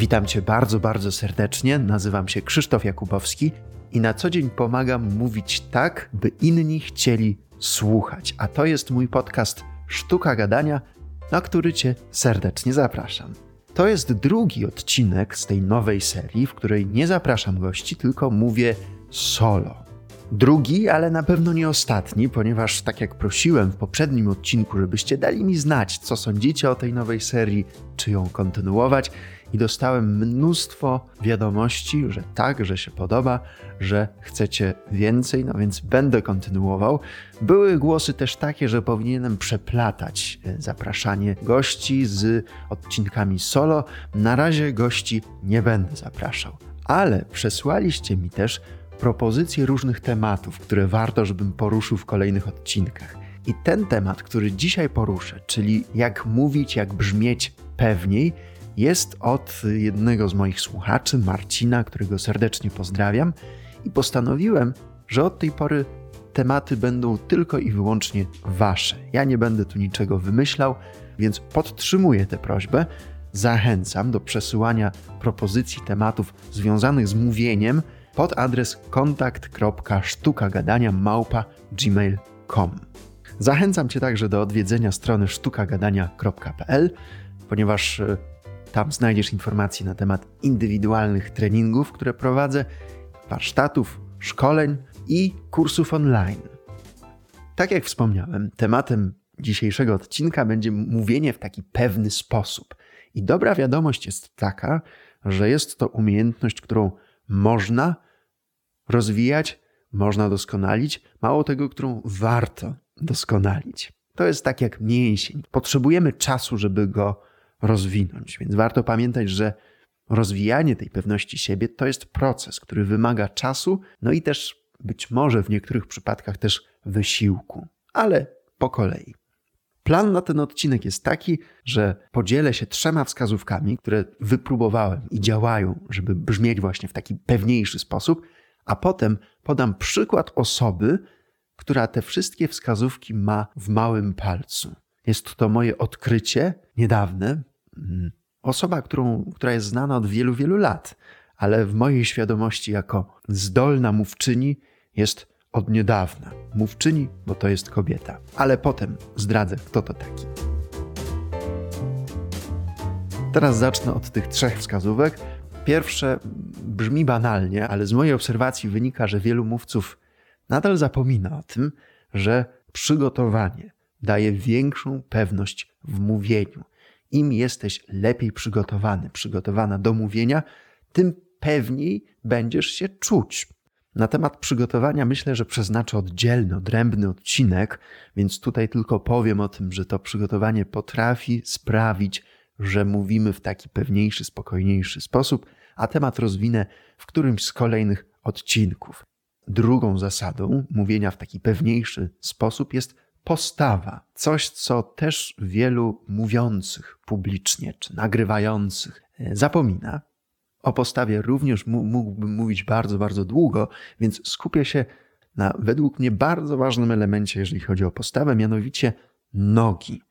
Witam Cię bardzo, bardzo serdecznie. Nazywam się Krzysztof Jakubowski i na co dzień pomagam mówić tak, by inni chcieli słuchać. A to jest mój podcast Sztuka Gadania, na który Cię serdecznie zapraszam. To jest drugi odcinek z tej nowej serii, w której nie zapraszam gości, tylko mówię solo. Drugi, ale na pewno nie ostatni, ponieważ tak jak prosiłem w poprzednim odcinku, żebyście dali mi znać, co sądzicie o tej nowej serii, czy ją kontynuować, i dostałem mnóstwo wiadomości, że tak, że się podoba, że chcecie więcej, no więc będę kontynuował. Były głosy też takie, że powinienem przeplatać e, zapraszanie gości z odcinkami solo. Na razie gości nie będę zapraszał, ale przesłaliście mi też propozycje różnych tematów, które warto, żebym poruszył w kolejnych odcinkach. I ten temat, który dzisiaj poruszę, czyli jak mówić, jak brzmieć pewniej, jest od jednego z moich słuchaczy, Marcina, którego serdecznie pozdrawiam, i postanowiłem, że od tej pory tematy będą tylko i wyłącznie wasze. Ja nie będę tu niczego wymyślał, więc podtrzymuję tę prośbę. Zachęcam do przesyłania propozycji tematów związanych z mówieniem pod adres kontakt.sztukagadania@gmail.com. Zachęcam Cię także do odwiedzenia strony sztukagadania.pl, ponieważ e, tam znajdziesz informacje na temat indywidualnych treningów, które prowadzę, warsztatów, szkoleń i kursów online. Tak jak wspomniałem, tematem dzisiejszego odcinka będzie mówienie w taki pewny sposób. I dobra wiadomość jest taka, że jest to umiejętność, którą można rozwijać, można doskonalić, mało tego, którą warto doskonalić. To jest tak jak mięsień. Potrzebujemy czasu, żeby go rozwinąć. Więc warto pamiętać, że rozwijanie tej pewności siebie to jest proces, który wymaga czasu, no i też być może w niektórych przypadkach też wysiłku, ale po kolei. Plan na ten odcinek jest taki, że podzielę się trzema wskazówkami, które wypróbowałem i działają, żeby brzmieć właśnie w taki pewniejszy sposób, a potem podam przykład osoby, która te wszystkie wskazówki ma w małym palcu. Jest to moje odkrycie niedawne. Osoba, którą, która jest znana od wielu, wielu lat, ale w mojej świadomości jako zdolna mówczyni jest od niedawna. Mówczyni, bo to jest kobieta. Ale potem zdradzę, kto to taki. Teraz zacznę od tych trzech wskazówek. Pierwsze brzmi banalnie, ale z mojej obserwacji wynika, że wielu mówców nadal zapomina o tym, że przygotowanie daje większą pewność w mówieniu im jesteś lepiej przygotowany, przygotowana do mówienia, tym pewniej będziesz się czuć. Na temat przygotowania myślę, że przeznaczę oddzielny, odrębny odcinek, więc tutaj tylko powiem o tym, że to przygotowanie potrafi sprawić, że mówimy w taki pewniejszy, spokojniejszy sposób, a temat rozwinę w którymś z kolejnych odcinków. Drugą zasadą mówienia w taki pewniejszy sposób jest postawa, coś, co też wielu mówiących publicznie czy nagrywających e, zapomina. O postawie również mógłbym mówić bardzo, bardzo długo, więc skupię się na według mnie bardzo ważnym elemencie, jeżeli chodzi o postawę, mianowicie nogi.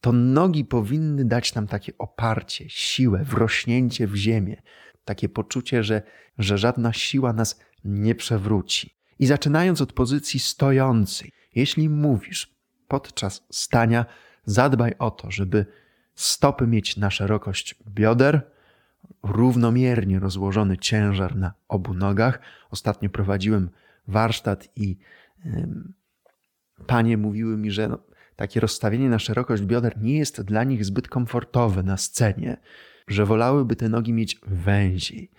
To nogi powinny dać nam takie oparcie, siłę, wrośnięcie w ziemię, takie poczucie, że, że żadna siła nas nie przewróci. I zaczynając od pozycji stojącej, jeśli mówisz, podczas stania zadbaj o to, żeby stopy mieć na szerokość bioder, równomiernie rozłożony ciężar na obu nogach. Ostatnio prowadziłem warsztat i panie mówiły mi, że no, takie rozstawienie na szerokość bioder nie jest dla nich zbyt komfortowe na scenie, że wolałyby te nogi mieć węziej.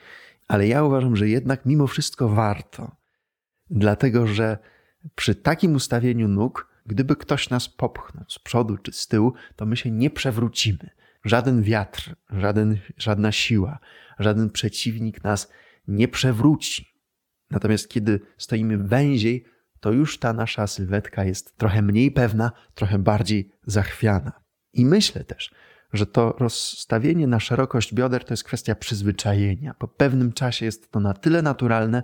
Ale ja uważam, że jednak mimo wszystko warto, dlatego że przy takim ustawieniu nóg Gdyby ktoś nas popchnął z przodu czy z tyłu, to my się nie przewrócimy. Żaden wiatr, żaden, żadna siła, żaden przeciwnik nas nie przewróci. Natomiast kiedy stoimy węziej, to już ta nasza sylwetka jest trochę mniej pewna, trochę bardziej zachwiana. I myślę też, że to rozstawienie na szerokość bioder to jest kwestia przyzwyczajenia. Po pewnym czasie jest to na tyle naturalne,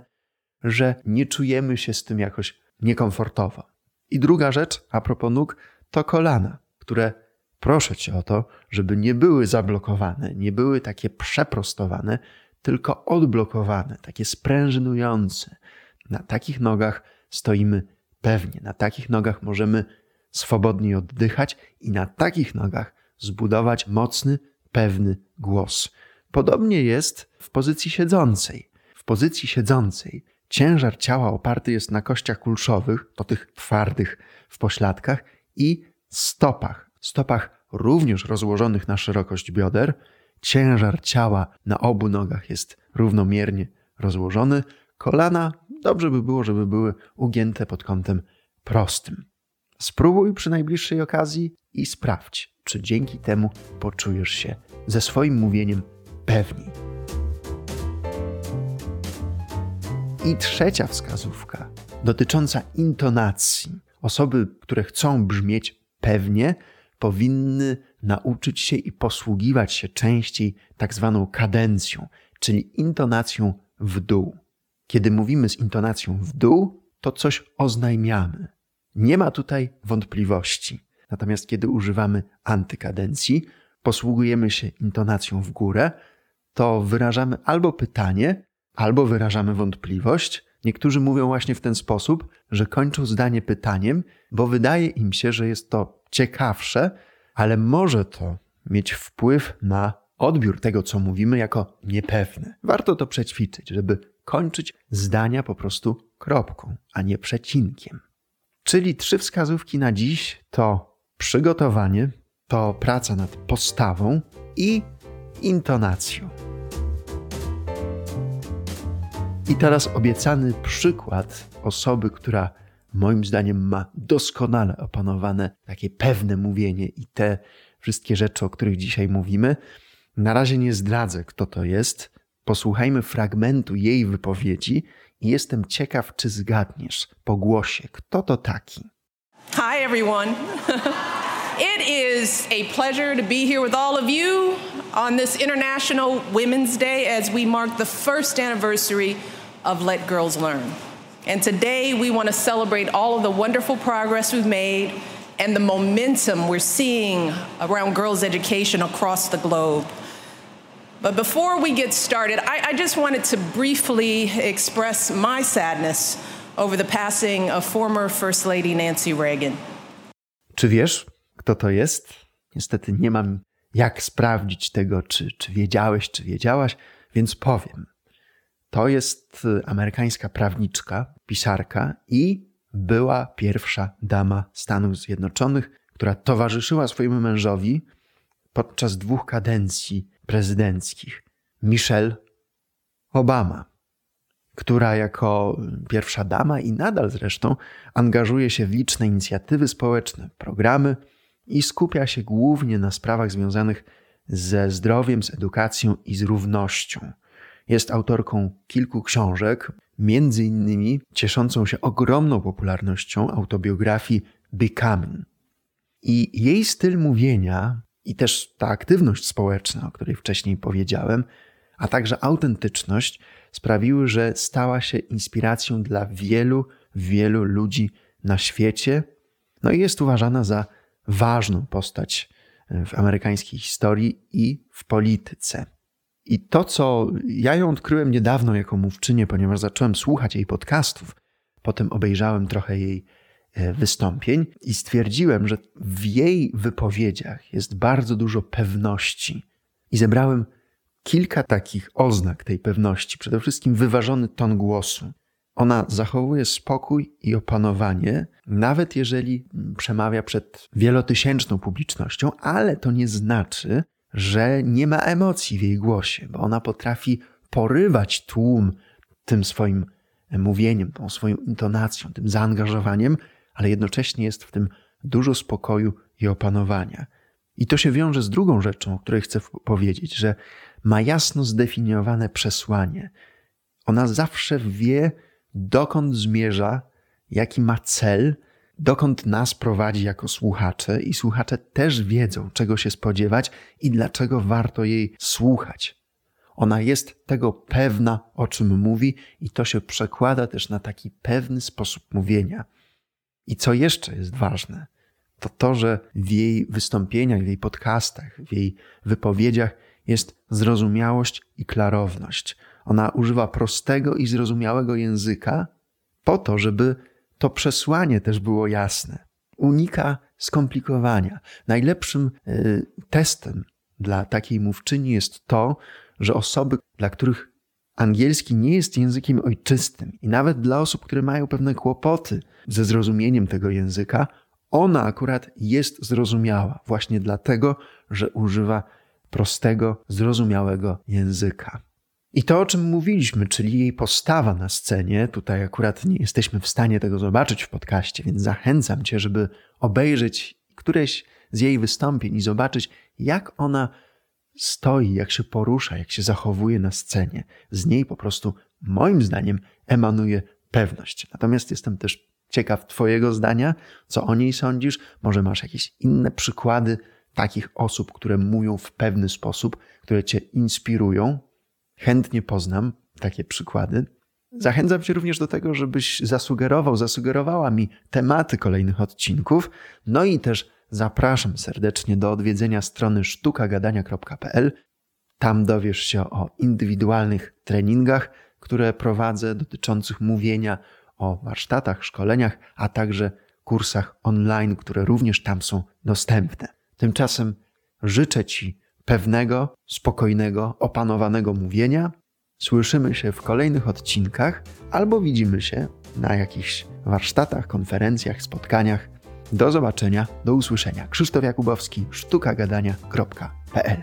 że nie czujemy się z tym jakoś niekomfortowo. I druga rzecz, a propos nóg, to kolana, które proszę cię o to, żeby nie były zablokowane, nie były takie przeprostowane, tylko odblokowane, takie sprężynujące. Na takich nogach stoimy pewnie, na takich nogach możemy swobodnie oddychać i na takich nogach zbudować mocny, pewny głos. Podobnie jest w pozycji siedzącej. W pozycji siedzącej ciężar ciała oparty jest na kościach kulszowych, to tych twardych w pośladkach i stopach. Stopach również rozłożonych na szerokość bioder. Ciężar ciała na obu nogach jest równomiernie rozłożony. Kolana dobrze by było, żeby były ugięte pod kątem prostym. Spróbuj przy najbliższej okazji i sprawdź, czy dzięki temu poczujesz się ze swoim mówieniem pewniej. I trzecia wskazówka dotycząca intonacji. Osoby, które chcą brzmieć pewnie, powinny nauczyć się i posługiwać się częściej tak zwaną kadencją, czyli intonacją w dół. Kiedy mówimy z intonacją w dół, to coś oznajmiamy. Nie ma tutaj wątpliwości. Natomiast kiedy używamy antykadencji, posługujemy się intonacją w górę, to wyrażamy albo pytanie, albo wyrażamy wątpliwość. Niektórzy mówią właśnie w ten sposób, że kończą zdanie pytaniem, bo wydaje im się, że jest to ciekawsze, ale może to mieć wpływ na odbiór tego, co mówimy, jako niepewne. Warto to przećwiczyć, żeby kończyć zdania po prostu kropką, a nie przecinkiem. Czyli trzy wskazówki na dziś to przygotowanie, to praca nad postawą i intonacją. I teraz obiecany przykład osoby, która moim zdaniem ma doskonale opanowane takie pewne mówienie i te wszystkie rzeczy, o których dzisiaj mówimy. Na razie nie zdradzę, kto to jest. Posłuchajmy fragmentu jej wypowiedzi i jestem ciekaw, czy zgadniesz po głosie, kto to taki. Hi, everyone. it is a pleasure to be here with all of you on this International Women's Day as we mark the first anniversary of Let Girls Learn. And today we want to celebrate all of the wonderful progress we've made and the momentum we're seeing around girls' education across the globe. But before we get started, I, I, just wanted to briefly express my sadness over the passing of former First Lady Nancy Reagan. Czy wiesz, kto to jest? Niestety nie mam jak sprawdzić tego, czy, czy wiedziałeś, czy wiedziałaś, więc powiem. To jest y, amerykańska prawniczka, pisarka i była pierwsza dama Stanów Zjednoczonych, która towarzyszyła swojemu mężowi podczas dwóch kadencji prezydenckich. Michelle Obama, która jako pierwsza dama i nadal zresztą angażuje się w liczne inicjatywy społeczne, programy i skupia się głównie na sprawach związanych ze zdrowiem, z edukacją i z równością. Jest autorką kilku książek, między innymi cieszącą się ogromną popularnością autobiografii Becoming. I jej styl mówienia i też ta aktywność społeczna, o której wcześniej powiedziałem, a także autentyczność sprawiły, że stała się inspiracją dla wielu, wielu ludzi na świecie. No i jest uważana za ważną postać w amerykańskiej historii i w polityce. I to, co ja ją odkryłem niedawno jako mówczynię, ponieważ zacząłem słuchać jej podcastów, potem obejrzałem trochę jej e, wystąpień i stwierdziłem, że w jej wypowiedziach jest bardzo dużo pewności. I zebrałem kilka takich oznak tej pewności. Przede wszystkim wyważony ton głosu. Ona zachowuje spokój i opanowanie, nawet jeżeli przemawia przed wielotysięczną publicznością, ale to nie znaczy, że nie ma emocji w jej głosie, bo ona potrafi porywać tłum tym swoim mówieniem, tą swoją intonacją, tym zaangażowaniem, ale jednocześnie jest w tym dużo spokoju i opanowania. I to się wiąże z drugą rzeczą, o której chcę powiedzieć, że ma jasno zdefiniowane przesłanie. Ona zawsze wie, dokąd zmierza, jaki ma cel, dokąd nas prowadzi jako słuchacze, i słuchacze też wiedzą, czego się spodziewać i dlaczego warto jej słuchać. Ona jest tego pewna, o czym mówi, i to się przekłada też na taki pewny sposób mówienia. I co jeszcze jest ważne, to to, że w jej wystąpieniach, w jej podcastach, w jej wypowiedziach jest zrozumiałość i klarowność. Ona używa prostego i zrozumiałego języka po to, żeby to przesłanie też było jasne. Unika skomplikowania. Najlepszym y, testem dla takiej mówczyni jest to, że osoby, dla których angielski nie jest językiem ojczystym i nawet dla osób, które mają pewne kłopoty ze zrozumieniem tego języka, ona akurat jest zrozumiała właśnie dlatego, że używa prostego, zrozumiałego języka. I to, o czym mówiliśmy, czyli jej postawa na scenie, tutaj akurat nie jesteśmy w stanie tego zobaczyć w podcaście, więc zachęcam Cię, żeby obejrzeć któreś z jej wystąpień i zobaczyć, jak ona stoi, jak się porusza, jak się zachowuje na scenie. Z niej po prostu, moim zdaniem, emanuje pewność. Natomiast jestem też ciekaw Twojego zdania, co o niej sądzisz. Może masz jakieś inne przykłady takich osób, które mówią w pewny sposób, które Cię inspirują. Chętnie poznam takie przykłady. Zachęcam Cię również do tego, żebyś zasugerował, zasugerowała mi tematy kolejnych odcinków. No i też zapraszam serdecznie do odwiedzenia strony sztukagadania.pl. Tam dowiesz się o indywidualnych treningach, które prowadzę dotyczących mówienia, o warsztatach, szkoleniach, a także kursach online, które również tam są dostępne. Tymczasem życzę Ci pewnego, spokojnego, opanowanego mówienia. Słyszymy się w kolejnych odcinkach albo widzimy się na jakichś warsztatach, konferencjach, spotkaniach. Do zobaczenia, do usłyszenia. Krzysztof Jakubowski, sztukagadania.pl